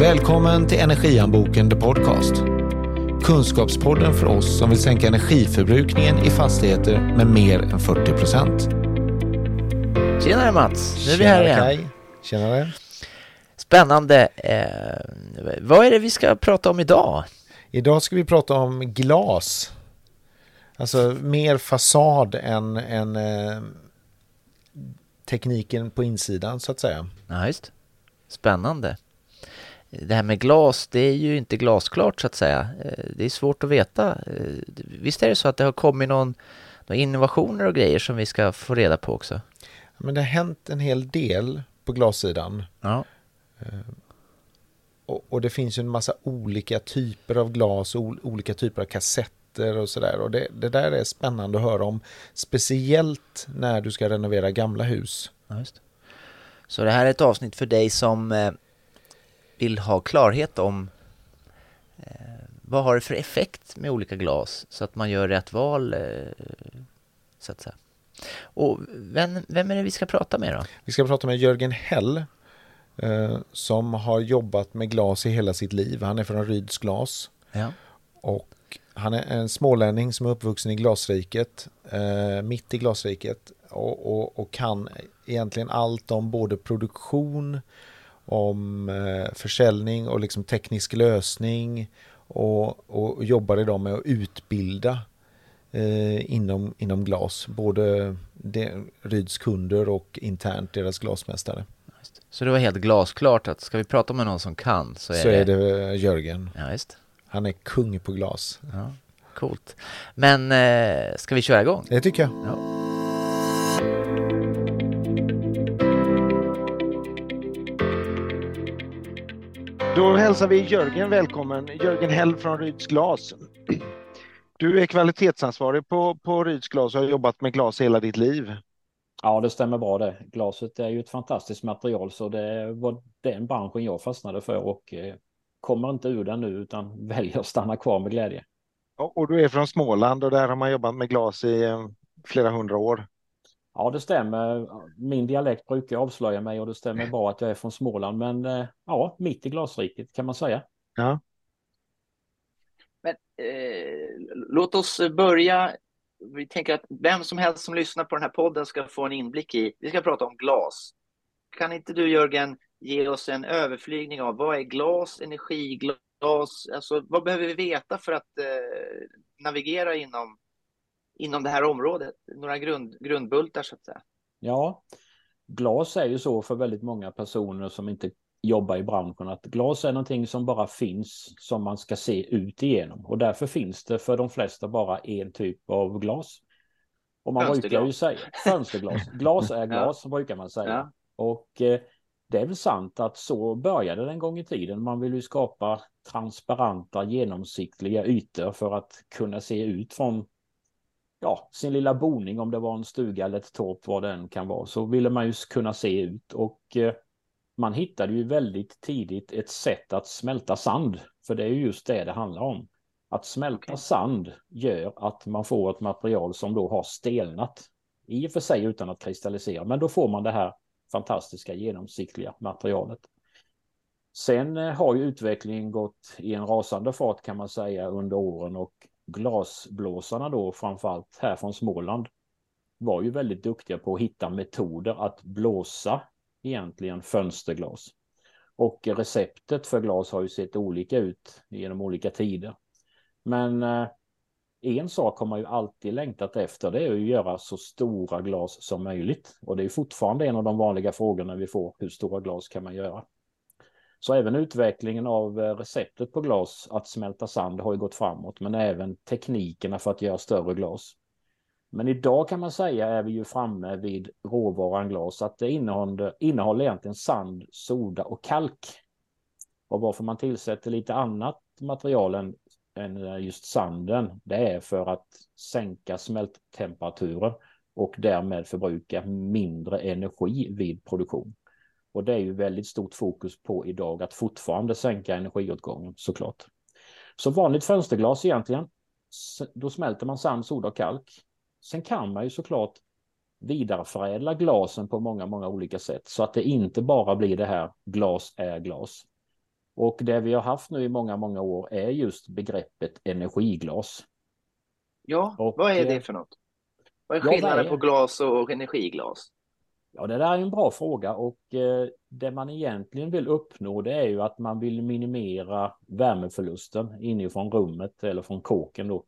Välkommen till Energianboken The Podcast. Kunskapspodden för oss som vill sänka energiförbrukningen i fastigheter med mer än 40 procent. Tjenare Mats, nu är vi här igen. Kaj. Tjenare. Spännande. Eh, vad är det vi ska prata om idag? Idag ska vi prata om glas. Alltså mer fasad än, än eh, tekniken på insidan så att säga. Ja, just. Spännande. Det här med glas, det är ju inte glasklart så att säga. Eh, det är svårt att veta. Eh, visst är det så att det har kommit någon, någon innovationer och grejer som vi ska få reda på också? Men det har hänt en hel del på glassidan. Ja. Eh, och, och, det finns ju en massa olika typer av glas och olika typer av kassetter och sådär. Och det, det, där är spännande att höra om. Speciellt när du ska renovera gamla hus. Ja. Så det här är ett avsnitt för dig som vill ha klarhet om eh, vad har det för effekt med olika glas så att man gör rätt val. Eh, så att säga. Och vem, vem är det vi ska prata med då? Vi ska prata med Jörgen Hell eh, som har jobbat med glas i hela sitt liv. Han är från Ryds glas. Ja. Och han är en smålänning som är uppvuxen i glasriket, eh, mitt i glasriket och, och, och, kan egentligen allt om både produktion, om eh, försäljning och liksom teknisk lösning och, och jobbar idag med att utbilda eh, inom, inom glas, både de, Ryds kunder och internt deras glasmästare. Så det var helt glasklart att ska vi prata med någon som kan så är, så det... är det Jörgen. Ja, just. Han är kung på glas. Ja, coolt. Men eh, ska vi köra igång? Det tycker jag. Ja. Då hälsar vi Jörgen välkommen. Jörgen Hell från Ryds Glas. Du är kvalitetsansvarig på, på Ryds Glas och har jobbat med glas hela ditt liv. Ja, det stämmer bra det. Glaset är ju ett fantastiskt material så det var den branschen jag fastnade för och eh, kommer inte ur den nu utan väljer att stanna kvar med glädje. Och du är från Småland och där har man jobbat med glas i eh, flera hundra år. Ja, det stämmer. Min dialekt brukar avslöja mig och det stämmer bra att jag är från Småland, men eh, ja, mitt i glasriket kan man säga. Ja. Men eh, låt oss börja. Vi tänker att vem som helst som lyssnar på den här podden ska få en inblick i. Vi ska prata om glas. Kan inte du Jörgen ge oss en överflygning av vad är glas, energiglas, alltså vad behöver vi veta för att eh, navigera inom inom det här området? Några grund, grundbultar så att säga. Ja, glas är ju så för väldigt många personer som inte jobbar i branschen att glas är någonting som bara finns som man ska se ut igenom och därför finns det för de flesta bara en typ av glas. Och man brukar ju säga fönsterglas. Glas är glas ja. brukar man säga. Ja. Och eh, det är väl sant att så började det en gång i tiden. Man vill ju skapa transparenta genomsiktliga ytor för att kunna se ut från ja, sin lilla boning, om det var en stuga eller ett torp, vad den kan vara, så ville man ju kunna se ut. Och eh, man hittade ju väldigt tidigt ett sätt att smälta sand, för det är ju just det det handlar om. Att smälta okay. sand gör att man får ett material som då har stelnat, i och för sig utan att kristallisera, men då får man det här fantastiska genomsiktliga materialet. Sen eh, har ju utvecklingen gått i en rasande fart kan man säga under åren och glasblåsarna då, framförallt här från Småland, var ju väldigt duktiga på att hitta metoder att blåsa egentligen fönsterglas. Och receptet för glas har ju sett olika ut genom olika tider. Men eh, en sak har man ju alltid längtat efter, det är att göra så stora glas som möjligt. Och det är fortfarande en av de vanliga frågorna vi får, hur stora glas kan man göra? Så även utvecklingen av eh, receptet på glas att smälta sand har ju gått framåt, men även teknikerna för att göra större glas. Men idag kan man säga är vi ju framme vid råvaran glas, att det innehåller, innehåller egentligen sand, soda och kalk. Och varför man tillsätter lite annat material än, än eh, just sanden, det är för att sänka smälttemperaturen och därmed förbruka mindre energi vid produktion. Och det är ju väldigt stort fokus på idag att fortfarande sänka energiåtgången såklart. Så vanligt fönsterglas egentligen, då smälter man sand, soda och kalk. Sen kan man ju såklart vidareförädla glasen på många, många olika sätt så att det inte bara blir det här glas är glas. Och det vi har haft nu i många, många år är just begreppet energiglas. Ja, Och, vad är eh, det för något? Vad är ja, skillnaden är- på glas och energiglas? Ja, det där är en bra fråga och eh, det man egentligen vill uppnå det är ju att man vill minimera värmeförlusten inifrån rummet eller från kåken då.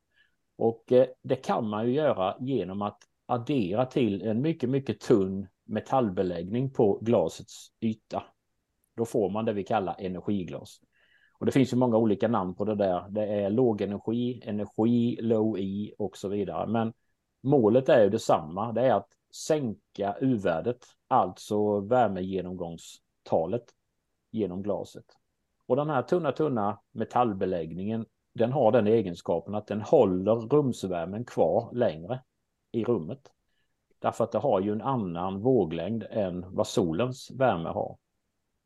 Och eh, det kan man ju göra genom att addera till en mycket, mycket tunn metallbeläggning på glasets yta. Då får man det vi kallar energiglas. Och det finns ju många olika namn på det där. Det är lågenergi, energi, low E och så vidare. Men målet är ju detsamma. Det är att sänka U-värdet, alltså värmegenomgångstalet genom glaset. Och den här tunna, tunna metallbeläggningen, den har den egenskapen att den håller rumsvärmen kvar längre i rummet. Därför att det har ju en annan våglängd än vad solens värme har.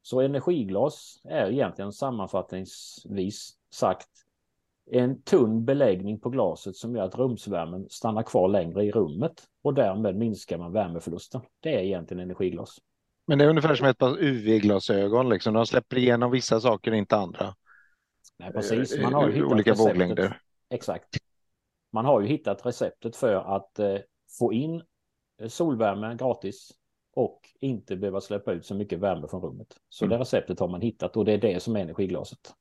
Så energiglas är egentligen sammanfattningsvis sagt en tunn beläggning på glaset som gör att rumsvärmen stannar kvar längre i rummet och därmed minskar man värmeförlusten. Det är egentligen energiglas. Men det är ungefär som ett par UV-glasögon, liksom. De släpper igenom vissa saker, inte andra. Nej, precis. Eh, Man har ju hittat olika receptet. våglängder. Exakt. Man har ju hittat receptet för att eh, få in solvärme gratis och inte behöva släppa ut så mycket värme från rummet. Så det receptet har man hittat och det är det som är energiglaset.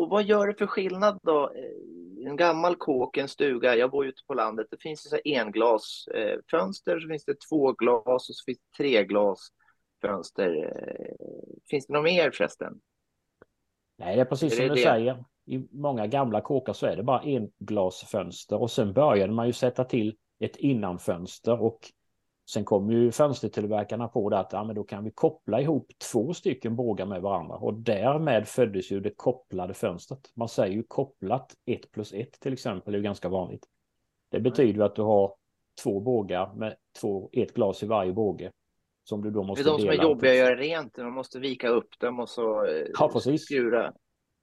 Och vad gör det för skillnad då? Eh, En gammal kåk, en stuga, jag bor ute på landet, det finns så englasfönster, så finns det två glas och så finns det tre glasfönster. Eh, Finns det något mer förresten? Nej, det är precis Är som det du det? säger. I många gamla kåkar så är det bara en glasfönster och sen började man ju sätta till ett innanfönster och sen kom ju fönstertillverkarna på det att ja, men då kan vi koppla ihop två stycken bågar med varandra och därmed föddes ju det kopplade fönstret. Man säger ju kopplat 1 plus 1 till exempel är ju ganska vanligt. Det betyder ju att du har två bågar med två, ett glas i varje båge. Som du då Det måste är de som är jobbiga att göra rent, man måste vika upp dem och så eh, Ja, precis. skura.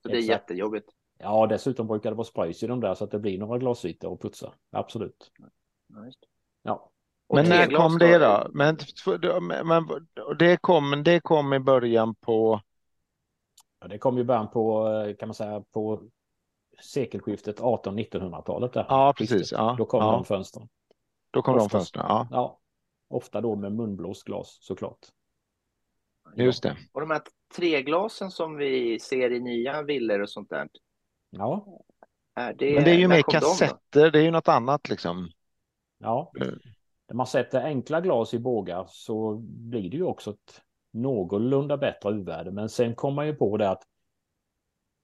Så det är Exakt. jättejobbigt. Ja, dessutom brukar det vara sprays i de där så att det blir några glasytor att putsa. Absolut. Ja, det. Ja. Men när kom det då? Men, men det, kom, det kom i början på... Ja, Det kom ju början på, eh, kan man säga, på sekelskiftet 18-1900-talet. där. Ja, precis. Ja, Då kom ja. de fönstren. Då kom de Oftast. fönstren. Ja, Ja, ofta då med munblåst glas såklart. just det. Och de här treglasen som vi ser i nya villor och sånt där. Ja, Är det, Men det är ju mer kom de kassetter, det är ju något annat liksom. ja. När man sätter enkla glas i bågar så blir det ju också ett någorlunda bättre U-värde. Men sen kommer man ju på det att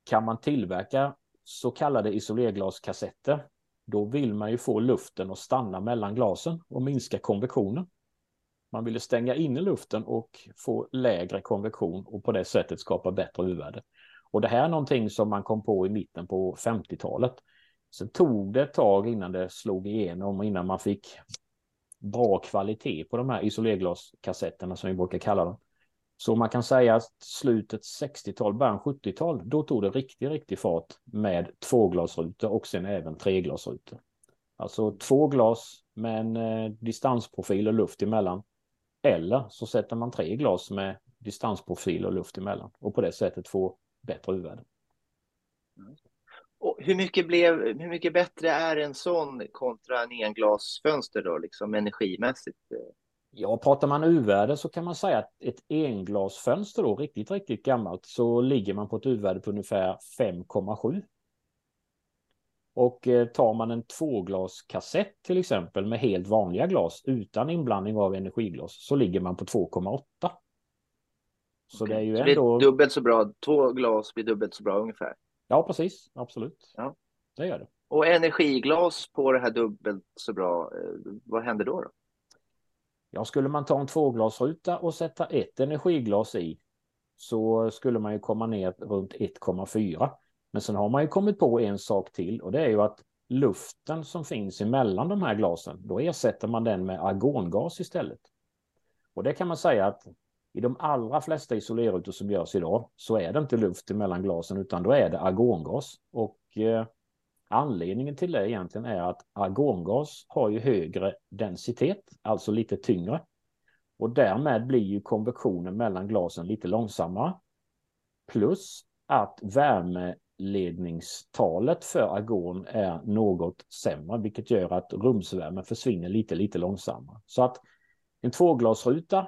kan man tillverka så kallade isolerglaskassetter, då vill man ju få luften att stanna mellan glasen och minska konvektionen. Man ville stänga inne luften och få lägre konvektion och på det sättet skapa bättre U-värde. Och det här är någonting som man kom på i mitten på 50-talet. Sen tog det ett tag innan det slog igenom och innan man fick bra kvalitet på de här isolerglaskassetterna som vi brukar kalla dem. Så man kan säga att slutet 60-tal, början 70-tal, då tog det riktigt, riktigt fart med tvåglasrutor och sen även treglasrutor. Alltså två glas med en eh, distansprofil och luft emellan. Eller så sätter man tre glas med distansprofil och luft emellan och på det sättet få bättre u och hur, mycket blev, hur mycket bättre är en sån kontra en englasfönster då, liksom energimässigt? Ja, pratar man U-värde så kan man säga att ett englasfönster då, riktigt, riktigt gammalt, så ligger man på ett U-värde på ungefär 5,7. Och eh, tar man en tvåglaskassett till exempel med helt vanliga glas utan inblandning av energiglas så ligger man på 2,8. Så det är ju Så det ändå... är dubbelt så bra, två glas blir dubbelt så bra ungefär. Ja, precis. Absolut. Ja. Det gör det. Och energiglas på det här dubbelt så bra, eh, vad händer då? då? Ja, skulle man ta en tvåglasruta och sätta ett energiglas i så skulle man ju komma ner runt 1,4. Men sen har man ju kommit på en sak till och det är ju att luften som finns emellan de här glasen, då ersätter man den med argongas istället. Och det kan man säga att i de allra flesta isolerrutor som görs idag så är det inte luft emellan glasen utan då är det argongas. Och eh, anledningen till det egentligen är att argongas har ju högre densitet, alltså lite tyngre. Och därmed blir ju konvektionen mellan glasen lite långsammare. Plus att värmeledningstalet för argon är något sämre, vilket gör att rumsvärmen försvinner lite, lite långsammare. Så att en tvåglasruta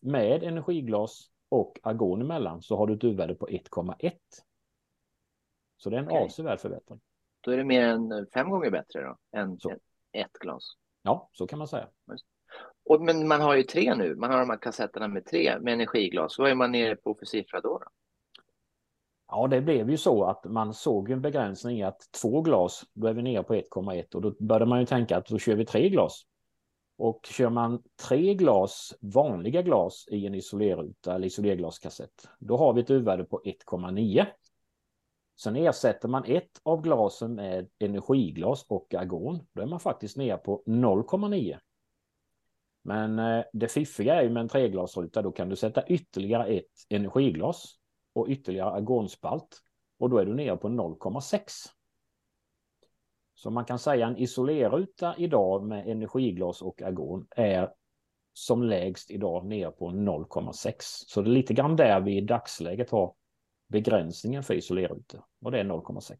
med energiglas och argon emellan så har du ett U-värde på 1,1. Så det är en okay. avsevärd förbättring. Då är det mer än fem gånger bättre då, än så. ett glas? Ja, så kan man säga. Och, men man har ju tre nu, man har de här kassetterna med tre med energiglas. Vad är man nere på för siffra då? då? Ja, det blev ju så att man såg en begränsning i att två glas, då är vi nere på 1,1 och då började man ju tänka att då kör vi tre glas. Och kör man tre glas vanliga glas i en isolerruta eller isolerglaskassett, då har vi ett U-värde på 1,9. Sen ersätter man ett av glasen med energiglas och argon. Då är man faktiskt nere på 0,9. Men eh, det fiffiga är ju med en treglasruta, då kan du sätta ytterligare ett energiglas och ytterligare argonspalt och då är du nere på 0,6. Så man kan säga en isolerruta idag med energiglas och argon är som lägst idag ner på 0,6. Så det är lite grann där vi i dagsläget har begränsningen för isolerrutor och det är 0,6.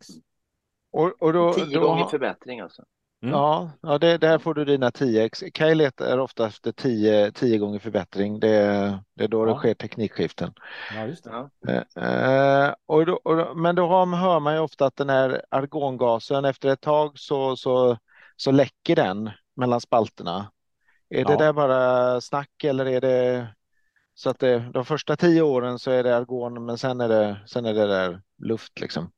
Och, och då, Tio då, gånger förbättring alltså? Mm. Ja, ja det, där får du dina 10x. Kaj letar ofta efter 10, 10 gånger förbättring. Det, det är då ja. det sker teknikskiften. Ja, just det. Eh, och då, och då, men då hör man ju ofta att den här argongasen efter ett tag så, så, så läcker den mellan spalterna. Är ja. det där bara snack eller är det så att det, de första tio åren så är det argon men sen är det, sen är det där luft liksom?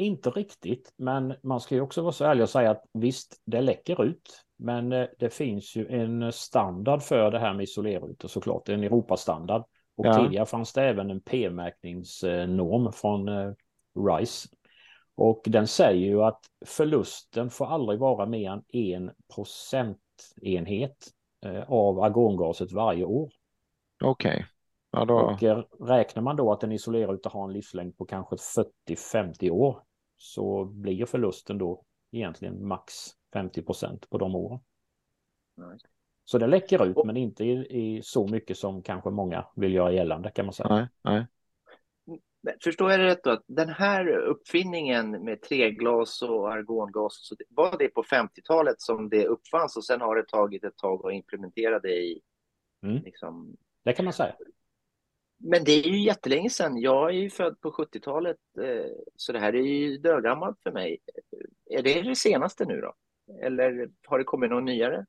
Inte riktigt, men man ska ju också vara så ärlig och säga att visst, det läcker ut. Men eh, det finns ju en standard för det här med isolerrutor såklart, en Europastandard. Och ja. tidigare fanns det även en P-märkningsnorm från eh, RISE. Och den säger ju att förlusten får aldrig vara mer än en procentenhet eh, av argongaset varje år. Okej. Okay. Ja, då... Och räknar man då att en isolerruta har en livslängd på kanske 40-50 år så blir förlusten då egentligen max 50 procent på de åren. Nej. Så det läcker ut, men inte i, i, så mycket som kanske många vill göra gällande kan man säga. Nej, nej. Förstår jag det rätt då? Att den här uppfinningen med treglas och argongas, så var det på 50-talet som det uppfanns och sen har det tagit ett tag att implementera det i... Mm. Liksom... Det kan man säga. Men det är ju jättelänge sedan. Jag är ju född på 70-talet, eh, så det här är ju dögammalt för mig. Är det det senaste nu då? Eller har det kommit något nyare?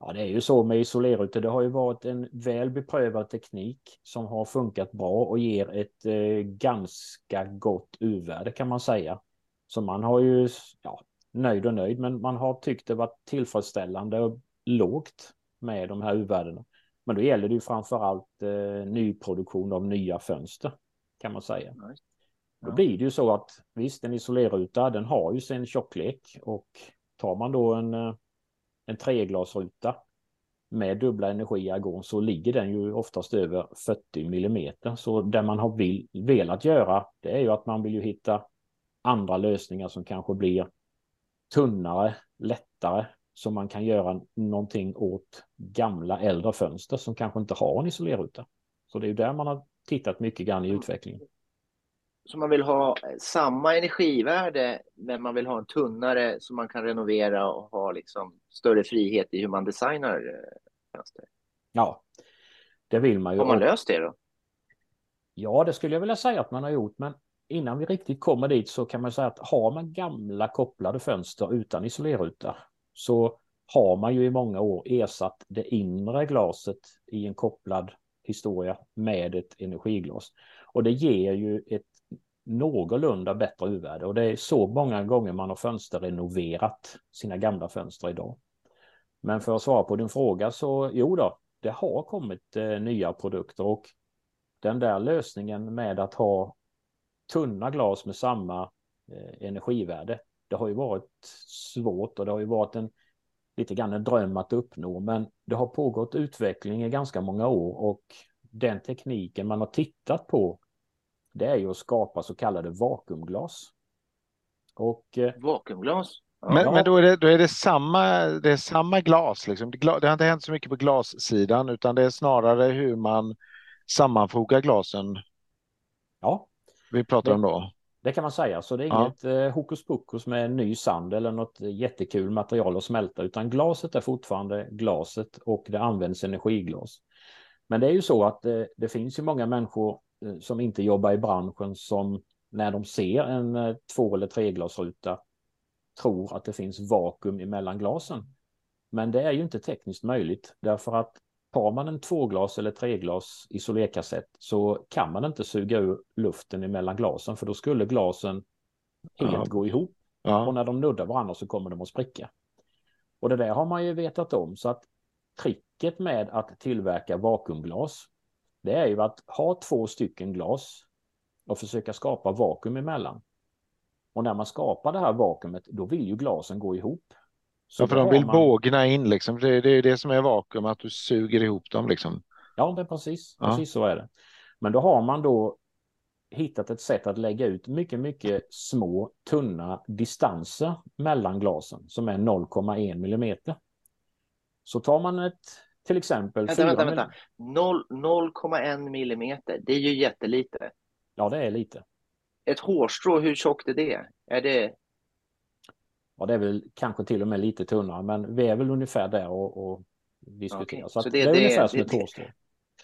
Ja, det är ju så med isolerute. Det har ju varit en väl beprövad teknik som har funkat bra och ger ett eh, ganska gott U-värde kan man säga. Så man har ju, ja, nöjd och nöjd, men man har tyckt det varit tillfredsställande och lågt med de här U-värdena. Men då gäller det ju framför allt eh, nyproduktion av nya fönster kan man säga. Ja. Då blir det ju så att visst, en isolerruta, den har ju sin tjocklek och tar man då en, eh, en treglasruta med dubbla energiargon så ligger den ju oftast över 40 millimeter. Så det man har vill, velat göra, det är ju att man vill ju hitta andra lösningar som kanske blir tunnare, lättare så man kan göra någonting åt gamla äldre fönster som kanske inte har en isolerruta. Så det är ju där man har tittat mycket grann i utvecklingen. Så man vill ha samma energivärde, men man vill ha en tunnare som man kan renovera och ha liksom större frihet i hur man designar eh, fönster? Ja, det vill man ju. Har man löst det då? Ja, det skulle jag vilja säga att man har gjort, men innan vi riktigt kommer dit så kan man säga att har man gamla kopplade fönster utan isolerruta så har man ju i många år ersatt det inre glaset i en kopplad historia med ett energiglas. Och det ger ju ett någorlunda bättre u-värde och det är så många gånger man har fönsterrenoverat sina gamla fönster idag. Men för att svara på din fråga så jo då, det har kommit eh, nya produkter och den där lösningen med att ha tunna glas med samma eh, energivärde, det har ju varit svårt och det har ju varit en lite grann en dröm att uppnå. Men det har pågått utveckling i ganska många år och den tekniken man har tittat på det är ju att skapa så kallade vakuumglas. Och, eh, vakuumglas? Ja. Men, men då, är det, då är det samma, det är samma glas, liksom. det har inte hänt så mycket på glassidan utan det är snarare hur man sammanfogar glasen Ja. Vi pratar om då? Det kan man säga, så det är ja. inget eh, hokus pokus med ny sand eller något jättekul material att smälta, utan glaset är fortfarande glaset och det används energiglas. Men det är ju så att eh, det finns ju många människor eh, som inte jobbar i branschen som när de ser en eh, två eller treglasruta tror att det finns vakuum emellan glasen. Men det är ju inte tekniskt möjligt därför att tar man en tvåglas eller treglas isolerkassett så kan man inte suga ur luften emellan glasen för då skulle glasen helt ja. gå ihop. Ja. Och när de nuddar varandra så kommer de att spricka. Och det där har man ju vetat om så att tricket med att tillverka vakuumglas det är ju att ha två stycken glas och försöka skapa vakuum emellan. Och när man skapar det här vakuumet då vill ju glasen gå ihop. Så ja, för de vill man... bågna in liksom. Det, det är det som är vakuum, att du suger ihop dem liksom. Ja, det är precis, ja. precis så är det. Men då har man då hittat ett sätt att lägga ut mycket, mycket små, tunna distanser mellan glasen som är 0,1 millimeter. Så tar man ett, till exempel... Vänta, vänta, vänta. 0,1 millimeter, det är ju jättelite. Ja, det är lite. Ett hårstrå, hur tjockt är det? Är det Ja, det är väl kanske till och med lite tunnare, men vi är väl ungefär där och, och diskuterar. Okay. Så, så det, det, är det, ungefär som ett hårstrå.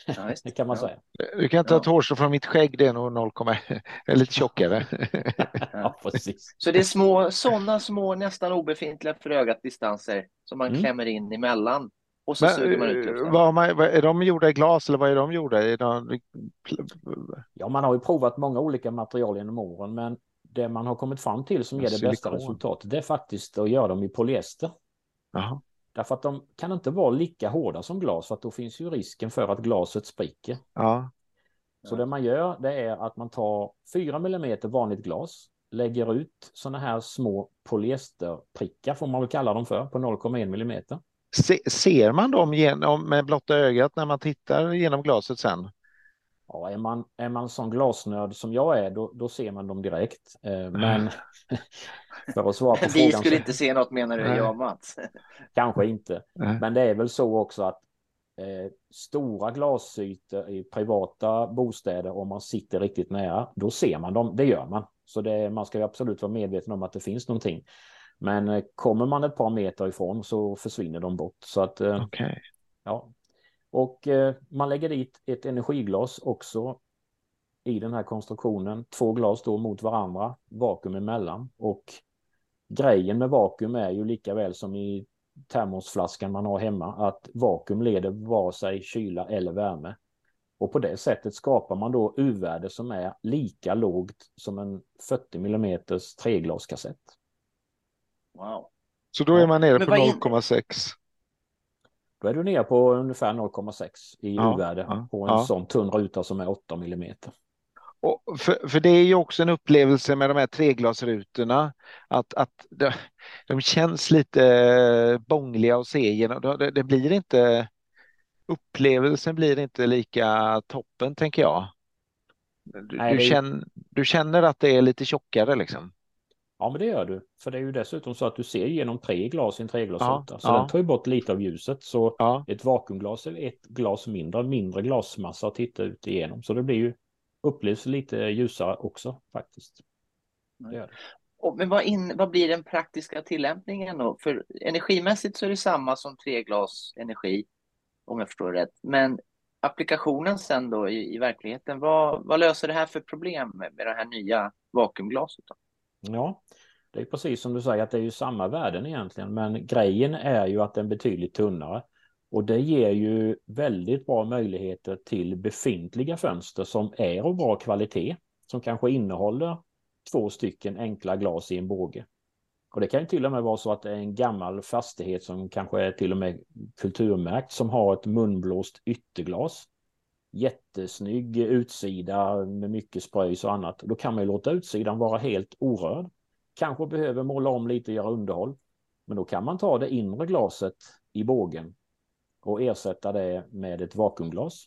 Ja, det kan man ja. säga. Du kan ta ja. ett hårstrå från mitt skägg, det är nog 0, är lite tjockare. ja, precis. Så det är små, sådana små, nästan obefintliga för ögat distanser som man mm. klämmer in emellan och så Men, suger man ut luften. Vad, man, är de gjorda i glas eller vad är de gjorda i? Ja, man har ju provat många olika material genom åren, men det man har kommit fram till som ger det Silikon. bästa resultatet, det är faktiskt att göra dem i polyester. Aha. Därför att de kan inte vara lika hårda som glas, för att då finns ju risken för att glaset spricker. Ja. Så det man gör, det är att man tar 4 mm vanligt glas, lägger ut sådana här små polyesterprickar, får man väl kalla dem för, på 0,1 mm. Se, ser man dem genom, med blotta ögat när man tittar genom glaset sen? Ja, är man, är man sån glasnörd som jag är, då, då ser man dem direkt. Eh, men för att svara på Vi frågan. Vi skulle så... inte se något menar du, jag och Mats? Kanske inte. Men det är väl så också att eh, stora glasytor i privata bostäder, om man sitter riktigt nära, då ser man dem. Det gör man. Så det, man ska absolut vara medveten om att det finns någonting. Men eh, kommer man ett par meter ifrån så försvinner de bort. Så att, eh, okay. ja, och eh, man lägger dit ett energiglas också i den här konstruktionen. Två glas då mot varandra, vakuum emellan. Och grejen med vakuum är ju lika väl som i termosflaskan man har hemma att vakuum leder vare sig kyla eller värme. Och på det sättet skapar man då U-värde som är lika lågt som en 40 mm treglaskassett. Wow. Så då är man nere på 0,6? Då är du nere på ungefär 0,6 i ja, U-värde ja, på en ja. sån tunn ruta som är 8 millimeter. Och för, för det är ju också en upplevelse med de här treglasrutorna att, att de, de känns lite bångliga att se igenom. Det, det blir inte upplevelsen blir inte lika toppen tänker jag. Du, Nej, du, känner, du känner att det är lite tjockare liksom. Ja, men det gör du. För det är ju dessutom så att du ser genom tre glas i en treglasruta. Ja, så ja. den tar ju bort lite av ljuset. Så ja. ett vakuumglas är ett glas mindre, mindre glasmassa att titta ut igenom. Så det blir ju upplevs lite ljusare också faktiskt. Det Och, men vad, in, vad blir den praktiska tillämpningen då? För energimässigt så är det samma som tre glas energi, om jag förstår rätt. Men applikationen sen då i, i verkligheten, vad, vad löser det här för problem med, med det här nya vakuumglaset? Då? Ja, det är precis som du säger att det är ju samma värden egentligen, men grejen är ju att den är betydligt tunnare. Och det ger ju väldigt bra möjligheter till befintliga fönster som är av bra kvalitet, som kanske innehåller två stycken enkla glas i en båge. Och det kan ju till och med vara så att det är en gammal fastighet som kanske är till och med kulturmärkt som har ett munblåst ytterglas. Jättesnygg utsida med mycket spröjs och annat. Då kan man ju låta utsidan vara helt orörd kanske behöver måla om lite och göra underhåll. Men då kan man ta det inre glaset i bågen och ersätta det med ett vakuumglas.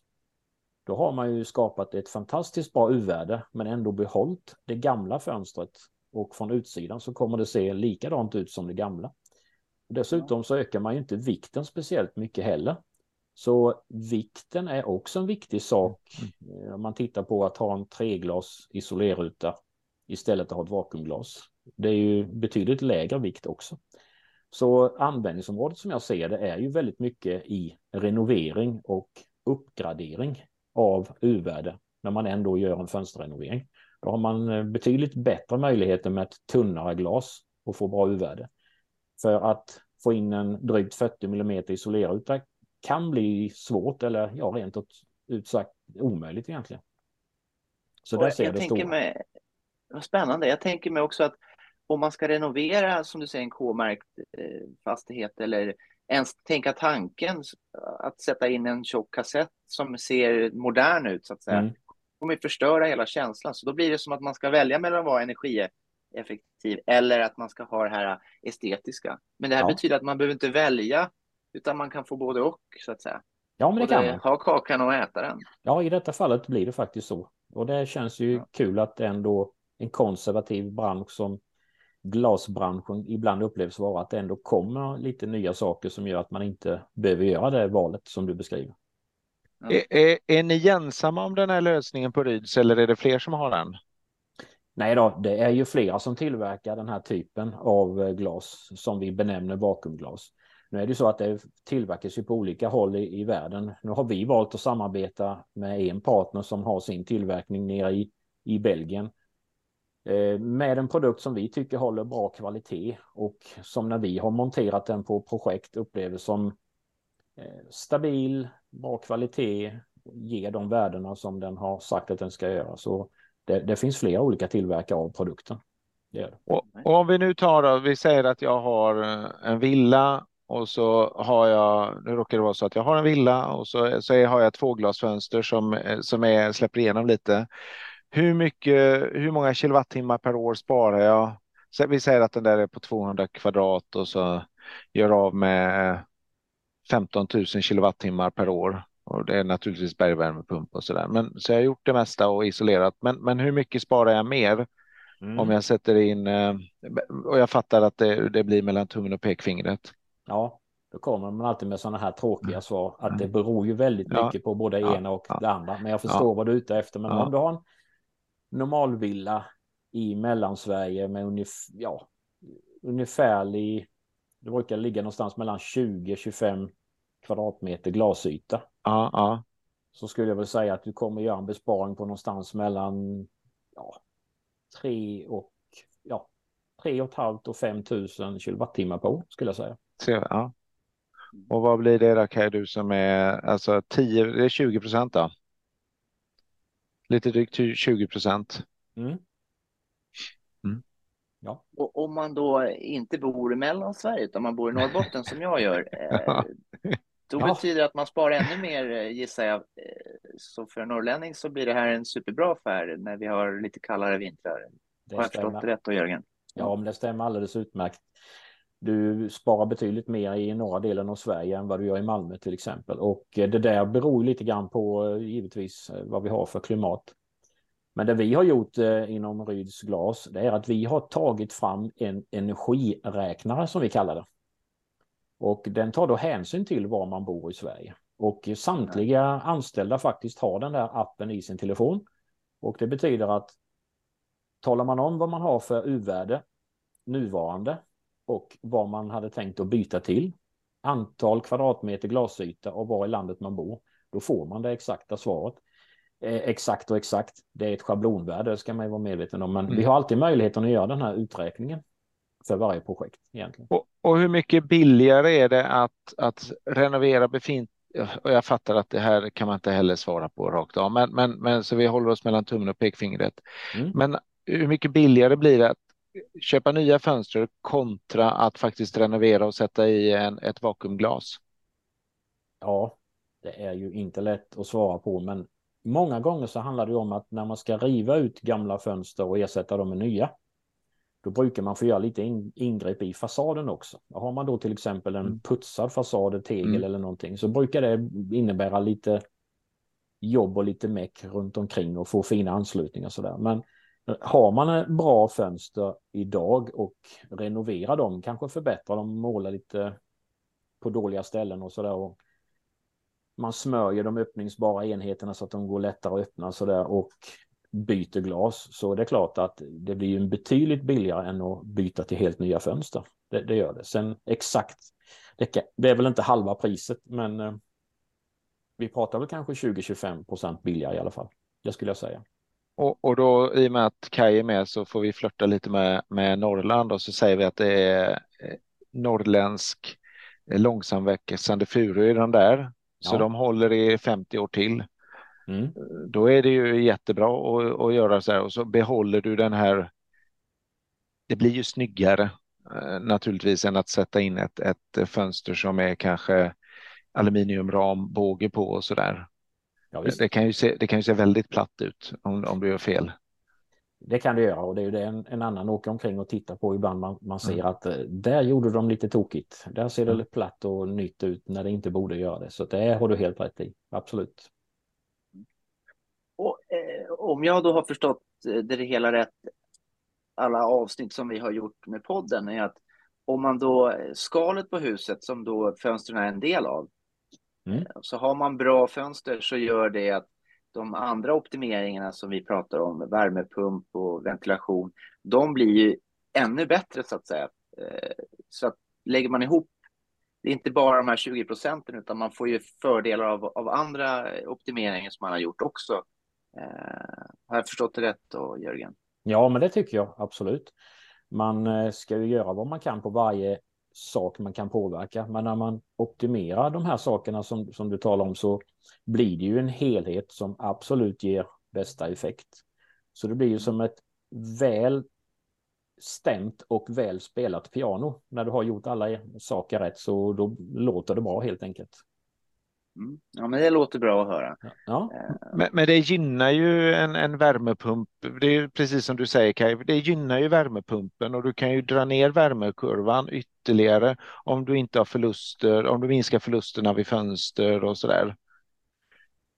Då har man ju skapat ett fantastiskt bra U-värde men ändå behållt det gamla fönstret och från utsidan så kommer det se likadant ut som det gamla. Dessutom så ökar man ju inte vikten speciellt mycket heller. Så vikten är också en viktig sak mm. om man tittar på att ha en treglas isolerruta istället för att ha ett vakuumglas. Det är ju betydligt lägre vikt också. Så användningsområdet som jag ser det är ju väldigt mycket i renovering och uppgradering av U-värde när man ändå gör en fönsterrenovering. Då har man eh, betydligt bättre möjligheter med ett tunnare glas och få bra U-värde. För att få in en drygt 40 mm isolerruta kan bli svårt eller ja, rent ut sagt omöjligt egentligen. Så där ser jag det stora. Mig, vad spännande. Jag tänker mig också att om man ska renovera, som du säger, en K-märkt eh, fastighet eller ens tänka tanken att sätta in en tjock kassett som ser modern ut så att säga, mm. kommer förstöra hela känslan. Så då blir det som att man ska välja mellan att vara energieffektiv eller att man ska ha det här estetiska. Men det här ja. betyder att man behöver inte välja, utan man kan få både och så att säga. Ja, men det kan man. Ha kakan och äta den. Ja, i detta fallet blir det faktiskt så. Och det känns ju ja. kul att ändå en konservativ bransch som glasbranschen ibland upplevs vara att det ändå kommer lite nya saker som gör att man inte behöver göra det valet som du beskriver. Ja. Är, är, är, ni ensamma om den här lösningen på Ryds eller är det fler som har den? Nej då, det är ju flera som tillverkar den här typen av eh, glas som vi benämner vakuumglas. Nu är det så att det tillverkas ju på olika håll i, i världen. Nu har vi valt att samarbeta med en partner som har sin tillverkning nere i, i Belgien. Eh, med en produkt som vi tycker håller bra kvalitet och som när vi har monterat den på projekt upplever som eh, stabil, bra kvalitet, ger de värdena som den har sagt att den ska göra. Så det, det finns flera olika tillverkare av produkten. Det det. Och, och, om vi nu tar då, vi säger att jag har eh, en villa och så har jag, nu råkar det vara så att jag har en villa och så, så har jag ett tvåglasfönster som, som är, släpper igenom lite. Hur mycket, hur många kilowattimmar per år sparar jag? Så vi säger att den där är på 200 kvadrat och så gör av med 15 000 kilowattimmar per år. Och det är naturligtvis bergvärmepump och så där. Men så jag har gjort det mesta och isolerat. Men, men hur mycket sparar jag mer? Mm. Om jag sätter in eh, och jag fattar att det, det blir mellan tummen och pekfingret. Ja, då kommer man alltid med sådana här tråkiga mm. svar. Att det beror ju väldigt mycket ja. på både ja. ena och ja. det andra. Men jag förstår vad du är ute efter. Men om du har en normalvilla i Mellansverige med ungef ja, ungefärlig, det brukar ligga någonstans mellan 20-25 kvadratmeter glasyta. Ja, ja. Så skulle jag väl säga att du kommer göra en besparing på någonstans mellan ja, 3 och ja, 3 och halvt och 5 000 kilowattimmar på skulle jag säga. Så, ja. Och vad blir det då Kaj, du som är alltså 10, det är 20 procent då? Lite drygt 20 procent. Mm. Mm. Ja. Och om man då inte bor i Mellansverige utan man bor i Norrbotten som jag gör, eh, då ja. betyder det att man sparar ännu mer eh, gissar jag. Eh, så för en norrlänning så blir det här en superbra affär när vi har lite kallare vintrar. Det har jag förstått rätt då Jörgen? Ja, om det stämmer alldeles utmärkt. Du sparar betydligt mer i norra delen av Sverige än vad du gör i Malmö till exempel. Och det där beror lite grann på givetvis vad vi har för klimat. Men det vi har gjort eh, inom Ryds glas, det är att vi har tagit fram en energiräknare som vi kallar det. Och den tar då hänsyn till var man bor i Sverige. Och samtliga anställda faktiskt har den där appen i sin telefon. Och det betyder att talar man om vad man har för U-värde nuvarande och vad man hade tänkt att byta till, antal kvadratmeter glasyta och var i landet man bor, då får man det exakta svaret. Eh, exakt och exakt, det är ett schablonvärde, det ska man ju vara medveten om, men mm. vi har alltid möjligheten att göra den här uträkningen för varje projekt egentligen. Och, och hur mycket billigare är det att, att renovera befintligt och jag fattar att det här kan man inte heller svara på rakt av, men, men, men så vi håller oss mellan tummen och pekfingret. Mm. Men hur mycket billigare blir det att köpa nya fönster kontra att faktiskt renovera och sätta i en, ett vakuumglas? Ja, det är ju inte lätt att svara på, men många gånger så handlar det om att när man ska riva ut gamla fönster och ersätta dem med nya, då brukar man få göra lite ingrepp i fasaden också. Har man då till exempel en mm. putsad fasad, tegel mm. eller någonting, så brukar det innebära lite jobb och lite meck runt omkring och få fina anslutningar och sådär. Men har man en bra fönster idag och renoverar dem, kanske förbättrar dem, målar lite på dåliga ställen och sådär. man smörjer de öppningsbara enheterna så att de går lättare att öppna så där och byter glas så det är klart att det blir en betydligt billigare än att byta till helt nya fönster. Det, det gör det. Sen exakt, det, det, är väl inte halva priset men eh, vi pratar väl kanske 20-25 procent billigare i alla fall. Det skulle jag säga. Och, och då i och med att Kaj är med så får vi flörta lite med, med Norrland och så säger vi att det är eh, norrländsk eh, långsamväxande furu i den där. Så de håller i 50 år till. Mm. Då är det ju jättebra att, att göra så här och så behåller du den här. Det blir ju snyggare eh, naturligtvis än att sätta in ett, ett fönster som är kanske aluminiumram, båge på och så där. Ja, det, kan ju se, det kan ju se väldigt platt ut om, om du gör fel. Det kan det göra och det är ju det en, en annan åker omkring och tittar på ibland. Man, man ser mm. att eh, där gjorde de lite tokigt. Där ser det mm. platt och nytt ut när det inte borde göra det. Så det har du helt rätt i. Absolut. Och, eh, om jag då har förstått eh, det hela rätt, alla avsnitt som vi har gjort med podden är att om man då eh, skalet på huset som då fönstren är en del av, mm. så har man bra fönster så gör det att de andra optimeringarna som vi pratar om, värmepump och ventilation, de blir ju ännu bättre så att säga. Så att lägger man ihop, det är inte bara de här 20 procenten utan man får ju fördelar av, av andra optimeringar som man har gjort också Eh, har jag förstått det rätt då, Jörgen? Ja, men det tycker jag absolut. Man eh, ska ju göra vad man kan på varje sak man kan påverka. Men när man optimerar de här sakerna som, som du talar om så blir det ju en helhet som absolut ger bästa effekt. Så det blir ju som ett väl stämt och väl spelat piano. När du har gjort alla saker rätt så då låter det bra helt enkelt. Mm. Ja, men det låter bra att höra. Ja. Eh, men, men, det gynnar ju en, en värmepump. Det är precis som du säger Kaj, det gynnar ju värmepumpen och du kan ju dra ner värmekurvan ytterligare om du inte har förluster, om du minskar förlusterna vid fönster och sådär.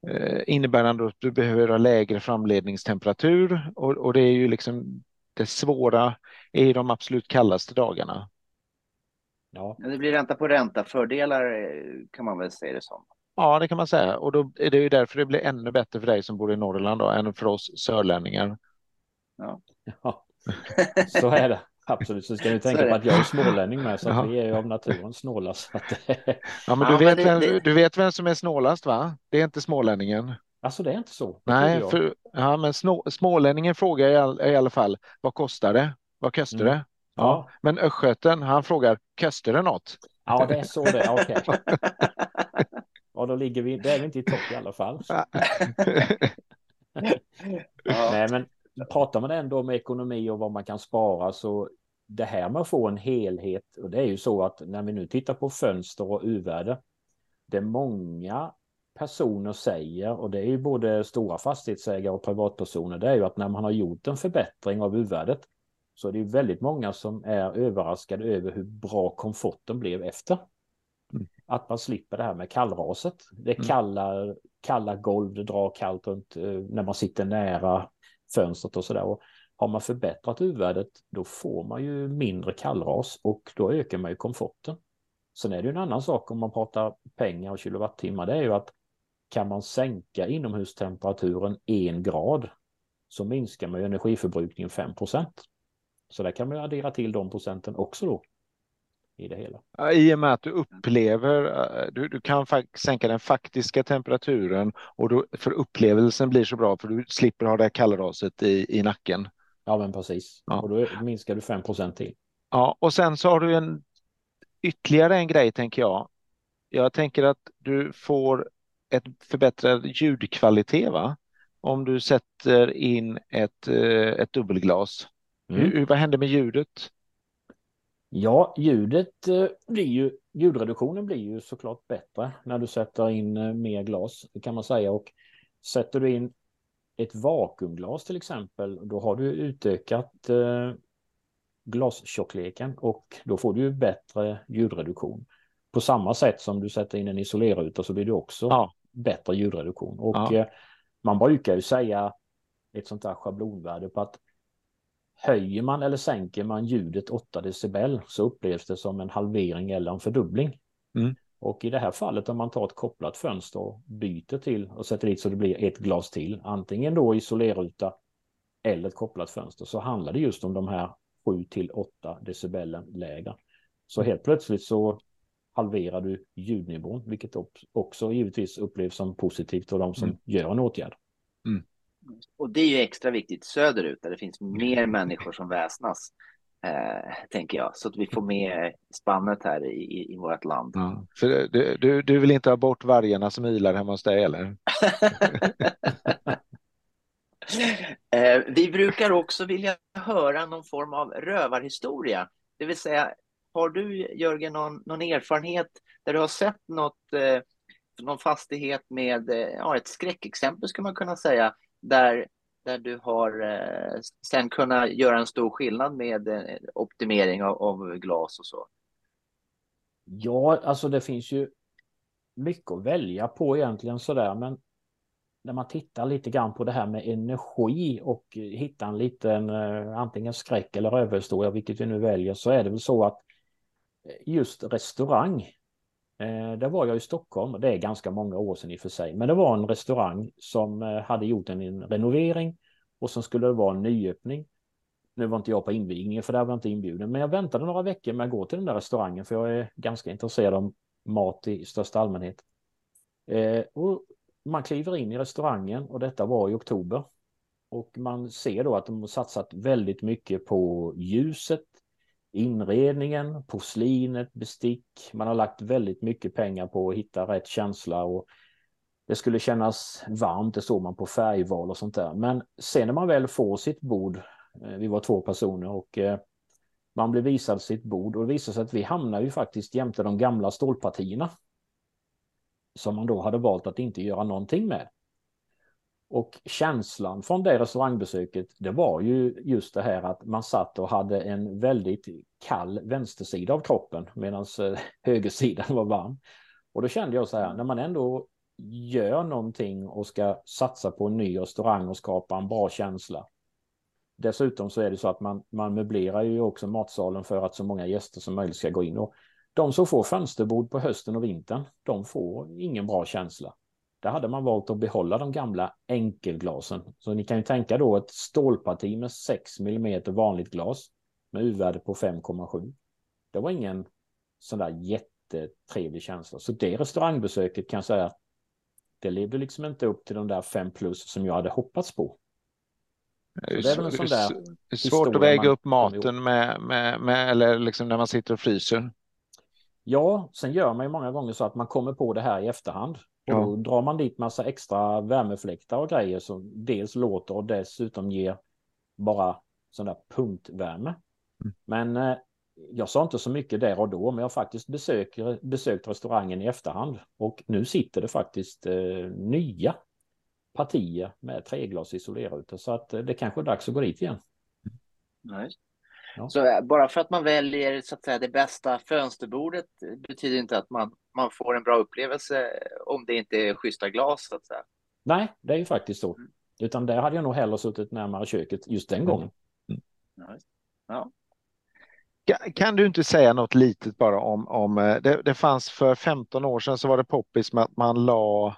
Eh, innebärande att du behöver ha lägre framledningstemperatur och, och det är ju liksom det svåra är de absolut kallaste dagarna. Ja. Det blir ränta på ränta, fördelar eh, kan man väl säga det som. Ja, det kan man säga. Och då är det ju därför det blir ännu bättre för dig som bor i Norrland då, än för oss sörlänningar. Ja, ja. så är det. Absolut, så ska ni tänka på att jag är smålänning med, så ja. vi är ju av naturen snåla. Så att... ja, men, du, ja, vet men det, vem, du vet vem som är snålast, va? Det är inte smålänningen. Alltså det är inte så? Nej, för, ja, men snå, smålänningen frågar i, all, i alla fall, vad kostar det? Vad kostar mm. det? Ja. ja. Men östgöten, han frågar, kostar det något? Ja, det är så det är, okej. Okay. Ja, då ligger vi, det är vi inte i topp i alla fall. Nej, men pratar man ändå om ekonomi och vad man kan spara så det här med att få en helhet och det är ju så att när vi nu tittar på fönster och uvärde det många personer säger och det är ju både stora fastighetsägare och privatpersoner det är ju att när man har gjort en förbättring av uvärdet så är det ju väldigt många som är överraskade över hur bra komforten blev efter. Att man slipper det här med kallraset. Det mm. kalla, kalla golv, det drar kallt runt eh, när man sitter nära fönstret och sådär. Har man förbättrat U-värdet då får man ju mindre kallras och då ökar man ju komforten. Sen är det ju en annan sak om man pratar pengar och kilowattimmar. Det är ju att kan man sänka inomhustemperaturen en grad så minskar man ju energiförbrukningen 5% Så där kan man addera till de procenten också då i det hela. I och med att du upplever, eh, du, du kan sänka den faktiska temperaturen och då, för upplevelsen blir så bra för du slipper ha det kallraset i, i nacken. Ja men precis, ja. och då minskar du 5% till. Ja, och sen så har du en ytterligare en grej tänker jag. Jag tänker att du får ett förbättrad ljudkvalitet va? Om du sätter in ett, eh, ett dubbelglas. Mm. Hur, vad händer med ljudet? Ja, ljudet eh, blir ju, ljudreduktionen blir ju såklart bättre när du sätter in eh, mer glas, kan man säga. Och sätter du in ett vakuumglas till exempel, då har du utökat eh, glastjockleken och då får du bättre ljudreduktion. På samma sätt som du sätter in en isolerruta så blir det också ja. bättre ljudreduktion. Och ja. man brukar ju säga ett sånt där schablonvärde på att Höjer man eller sänker man ljudet 8 decibel så upplevs det som en halvering eller en fördubbling. Mm. Och i det här fallet om man tar ett kopplat fönster och byter till och sätter dit så det blir ett glas till, antingen då isolerruta eller ett kopplat fönster, så handlar det just om de här 7 till 8 decibelen lägre. Så helt plötsligt så halverar du ljudnivån, vilket också givetvis upplevs som positivt av de som mm. gör en åtgärd. Mm. Och det är ju extra viktigt söderut där det finns mer människor som väsnas, eh, tänker jag, så att vi får med spannet här i, i, i vårt land. Ja. För du, du, du vill inte ha bort vargarna som ylar hemma hos dig, eller? eh, vi brukar också vilja höra någon form av rövarhistoria, det vill säga har du Jörgen någon, någon erfarenhet där du har sett något, eh, någon fastighet med eh, ja, ett skräckexempel skulle man kunna säga där, där du har eh, sen kunnat göra en stor skillnad med eh, optimering av, av, glas och så? Ja, alltså det finns ju mycket att välja på egentligen sådär, men när man tittar lite grann på det här med energi och hittar en liten eh, antingen skräck eller överhistoria, vilket vi nu väljer, så är det väl så att eh, just restaurang. Eh, där var jag i Stockholm, det är ganska många år sedan i och för sig, men det var en restaurang som eh, hade gjort en renovering och som skulle det vara en nyöppning. Nu var inte jag på invigningen för där var jag inte inbjuden, men jag väntade några veckor med att gå till den där restaurangen för jag är ganska intresserad av mat i största allmänhet. Eh, och man kliver in i restaurangen och detta var i oktober. Och man ser då att de har satsat väldigt mycket på ljuset, inredningen, porslinet, bestick. Man har lagt väldigt mycket pengar på att hitta rätt känsla och det skulle kännas varmt, det såg man på färgval och sånt där. Men sen när man väl får sitt bord, eh, vi var två personer och eh, man blev visad sitt bord och det visade sig att vi hamnar ju faktiskt jämte de gamla stålpartierna. Som man då hade valt att inte göra någonting med. Och känslan från det restaurangbesöket, det var ju just det här att man satt och hade en väldigt kall vänstersida av kroppen medan eh, högersidan var varm. Och då kände jag så här, när man ändå gör någonting och ska satsa på en ny restaurang och skapa en bra känsla. Dessutom så är det så att man, man möblerar ju också matsalen för att så många gäster som möjligt ska gå in. Och de som får fönsterbord på hösten och vintern, de får ingen bra känsla. Där hade man valt att behålla de gamla enkelglasen. Så ni kan ju tänka då ett stålparti med 6 mm vanligt glas med U-värde på 5,7. Det var ingen sån där jättetrevlig känsla. Så det restaurangbesöket kan jag säga, det levde liksom inte upp till de där 5 plus som jag hade hoppats på. Det är, väl en sån där svårt att väga upp maten med, med, med, eller liksom när man sitter och fryser. Ja, sen gör man ju många gånger så att man kommer på det här i efterhand. Och då drar man dit massa extra värmefläktar och grejer som dels låter och dessutom ger bara sån där punktvärme. Mm. Men eh, jag sa inte så mycket där och då, men jag har faktiskt besöker, besökt restaurangen i efterhand. Och nu sitter det faktiskt eh, nya partier med treglas isolerrutor. Så att eh, det kanske är dags att gå dit igen. Nice. Ja. Så eh, bara för att man väljer så att säga, det bästa fönsterbordet betyder inte att man, man får en bra upplevelse om det inte är schyssta glas. Så att säga. Nej, det är ju faktiskt så. Mm. Utan där hade jag nog hellre suttit närmare köket just den gången. Mm. Ja. Kan du inte säga något litet bara om, om eh, det, det fanns för 15 år sedan så var det poppis med att man la Eh,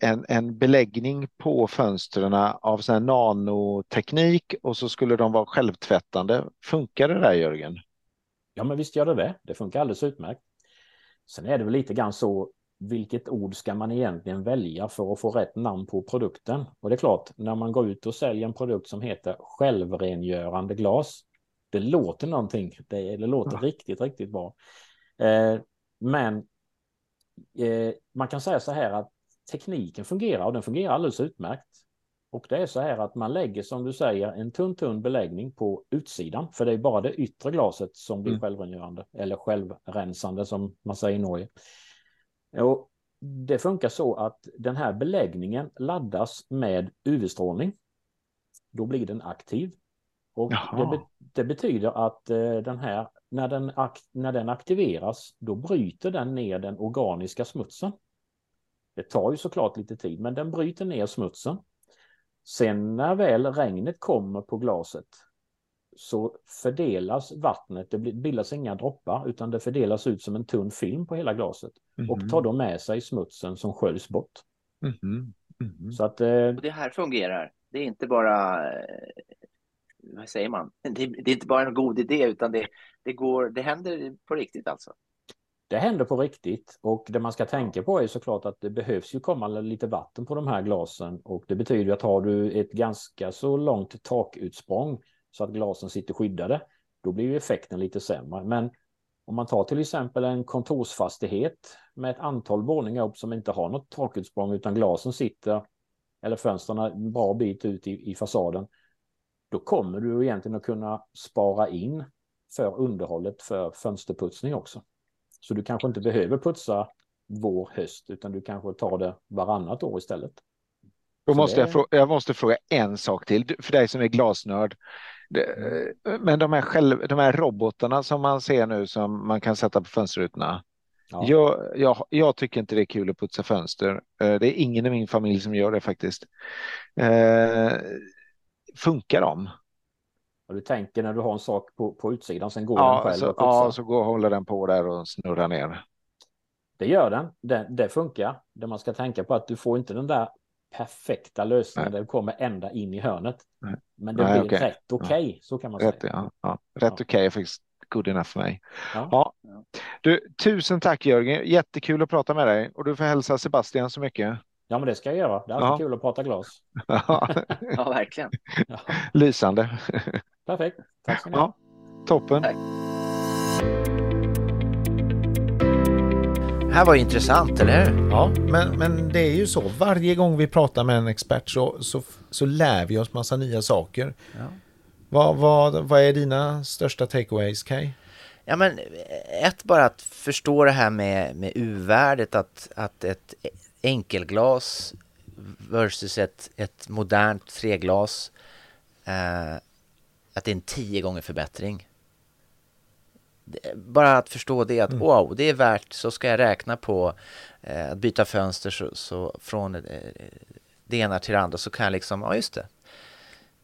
en, en beläggning på fönstren av sån nanoteknik och så skulle de vara självtvättande. Funkar det där Jörgen? Ja, men visst gör det det. Det funkar alldeles utmärkt. Sen är det väl lite grann så, vilket ord ska man egentligen välja för att få rätt namn på produkten? Och det är klart, när man går ut och säljer en produkt som heter självrengörande glas, det låter någonting. Det, det låter ja. riktigt, riktigt bra. Eh, men eh, man kan säga så här att tekniken fungerar och den fungerar alldeles utmärkt. Och det är så här att man lägger som du säger en tunn tunn beläggning på utsidan. För det är bara det yttre glaset som blir mm. självrengörande eller självrensande som man säger i Norge. Och det funkar så att den här beläggningen laddas med UV-strålning. Då blir den aktiv. Och det, be det, betyder att eh, den här, när den, när den aktiveras, då bryter den ner den organiska smutsen. Det tar ju såklart lite tid, men den bryter ner smutsen. Sen när väl regnet kommer på glaset så fördelas vattnet, det bildas inga droppar utan det fördelas ut som en tunn film på hela glaset mm. och tar då med sig smutsen som sköljs bort. Mm. Mm. Så att, eh... Det här fungerar. Det är inte bara, eh, vad säger man, det, det, är inte bara en god idé utan det, det, går, det händer på riktigt alltså. Det händer på riktigt och det man ska tänka på är såklart att det behövs ju komma lite vatten på de här glasen och det betyder att har du ett ganska så långt takutsprång så att glasen sitter skyddade, då blir ju effekten lite sämre. Men om man tar till exempel en kontorsfastighet med ett antal våningar upp som inte har något takutsprång utan glasen sitter eller fönstren en bra bit ut i, i fasaden, då kommer du egentligen att kunna spara in för underhållet för fönsterputsning också. Så du kanske inte behöver putsa vår, höst, utan du kanske tar det varannat år istället. Då måste jag, fråga, jag måste fråga en sak till, för dig som är glasnörd. Men de här, själv, de här robotarna som man ser nu som man kan sätta på fönsterrutorna. Ja. Jag, jag, jag, tycker inte det är kul att putsa fönster. Eh, det är ingen i min familj som gör det faktiskt. Eh, funkar de? Och du tänker när du har en sak på, på utsidan, sen går ja, den själv så, och Ja, så går, håller den på där och snurrar ner. Det gör den. Det, det funkar. Det man ska tänka på att du får inte den där perfekta lösningen där du kommer ända in i hörnet. Nej. Men det Nej, blir okay. rätt okej, okay, så kan man rätt, säga. Ja, ja. Rätt okej okay är faktiskt good enough för mig. Ja. Du, tusen tack Jörgen, jättekul att prata med dig och du får hälsa Sebastian så mycket. Ja, men det ska jag göra. Det är alltid ja. kul att prata glas. ja, verkligen. Ja. Lysande. Perfekt. Tack så mycket. Ja, toppen. Tack. Det här var intressant, eller hur? Ja, men, men det är ju så. Varje gång vi pratar med en expert så, så, så lär vi oss massa nya saker. Ja. Vad, vad, vad är dina största takeaways, Kai? Ja, men ett bara att förstå det här med, med U-värdet, att, att ett enkelglas versus ett, ett modernt treglas, eh, att det är en tio gånger förbättring. Bara att förstå det, att mm. wow, det är värt, så ska jag räkna på eh, att byta fönster så, så från eh, det ena till det andra så kan jag liksom, ja just det,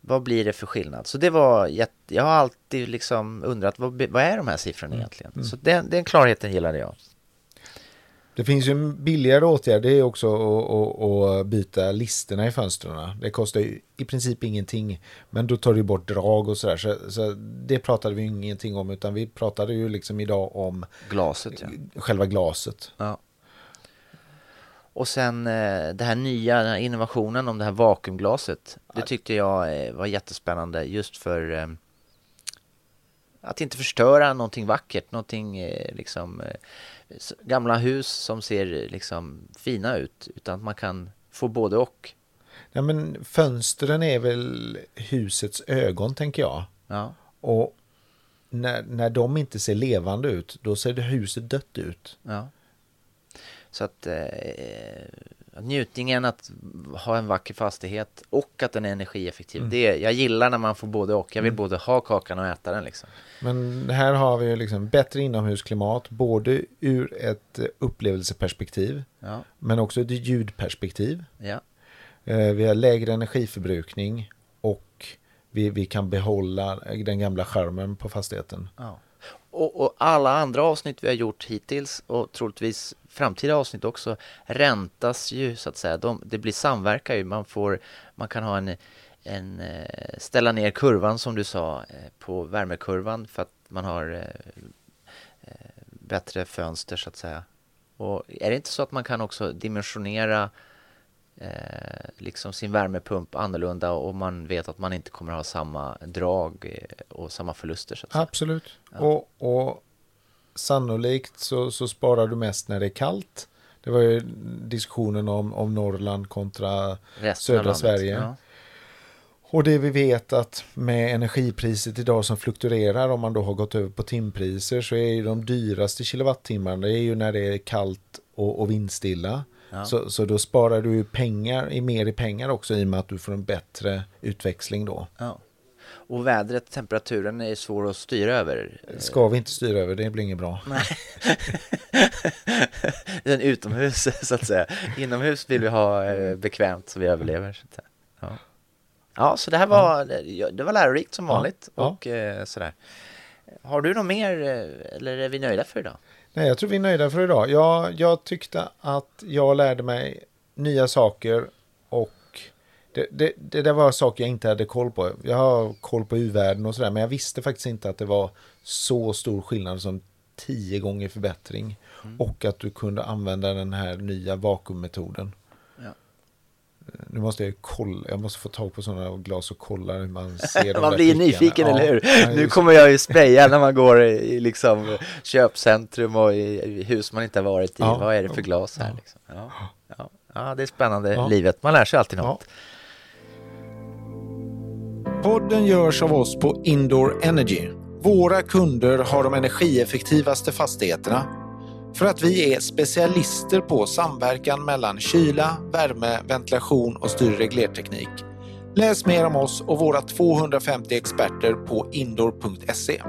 vad blir det för skillnad? Så det var jätte, jag har alltid liksom undrat vad, vad är de här siffrorna mm. egentligen? Mm. Så den, den klarheten gillade jag. Det finns ju en billigare åtgärd, det är också att, byta listerna i fönstren. Det kostar ju i princip ingenting, men då tar du bort drag och sådär. Så, så det pratade vi ingenting om, utan vi pratade ju liksom idag om glaset, ja. själva glaset. Ja. Och sen eh, det här nya, den här innovationen om det här vakuumglaset. Det tyckte jag eh, var jättespännande just för eh, att inte förstöra någonting vackert, någonting liksom gamla hus som ser liksom fina ut, utan att man kan få både och. Ja, men fönstren är väl husets ögon, tänker jag. Ja. Och när, när de inte ser levande ut, då ser det huset dött ut. Ja. Så att eh, njutningen att ha en vacker fastighet och att den är energieffektiv. Mm. Det, jag gillar när man får både och. Jag vill mm. både ha kakan och äta den. Liksom. Men här har vi liksom bättre inomhusklimat, både ur ett upplevelseperspektiv, ja. men också ett ljudperspektiv. Ja. Eh, vi har lägre energiförbrukning och vi, vi kan behålla den gamla skärmen på fastigheten. Ja. Och, och, alla andra avsnitt vi har gjort hittills och troligtvis framtida avsnitt också räntas ju så att säga. De, det blir samverkan ju. Man, får, man kan ha en, en eh, ställa ner kurvan som du sa eh, på värmekurvan för att man har eh, bättre fönster så att säga. Och är det inte så att man kan också dimensionera eh, liksom sin värmepump annorlunda och man vet att man inte kommer ha samma drag och samma förluster? Absolut. Ja. Och, och sannolikt så, så sparar du mest när det är kallt. Det var ju diskussionen om, om Norrland kontra Resten södra Sverige. Ja. Och det vi vet att med energipriset idag som fluktuerar om man då har gått över på timpriser så är ju de dyraste kilowattimmarna det är ju när det är kallt och, och vindstilla. Ja. Så, så då sparar du pengar, mer i pengar också i och med att du får en bättre utväxling då. Ja. Och vädret, temperaturen är svår att styra över. Ska vi inte styra över, det blir inget bra. Nej. Den utomhus så att säga. Inomhus vill vi ha eh, bekvämt så vi överlever. Så ja. Ja, så det här var, det var lärorikt som vanligt och eh, sådär. Har du något mer eller är vi nöjda för idag? Nej, jag tror vi är nöjda för idag. Jag, jag tyckte att jag lärde mig nya saker och det, det, det där var saker jag inte hade koll på. Jag har koll på u-världen och sådär, men jag visste faktiskt inte att det var så stor skillnad som tio gånger förbättring mm. och att du kunde använda den här nya vakuummetoden. Nu måste jag kolla, jag måste få tag på sådana glas och kolla hur man ser de Man blir nyfiken, ja, eller hur? Ja, nu kommer jag ju spraya när man går i liksom köpcentrum och i hus man inte har varit i. Ja, Vad är det för glas här? Liksom? Ja, ja, ja, det är spännande livet. Man lär sig alltid något. Podden görs av oss på Indoor Energy. Våra kunder har de energieffektivaste fastigheterna för att vi är specialister på samverkan mellan kyla, värme, ventilation och styrreglerteknik. Läs mer om oss och våra 250 experter på indoor.se.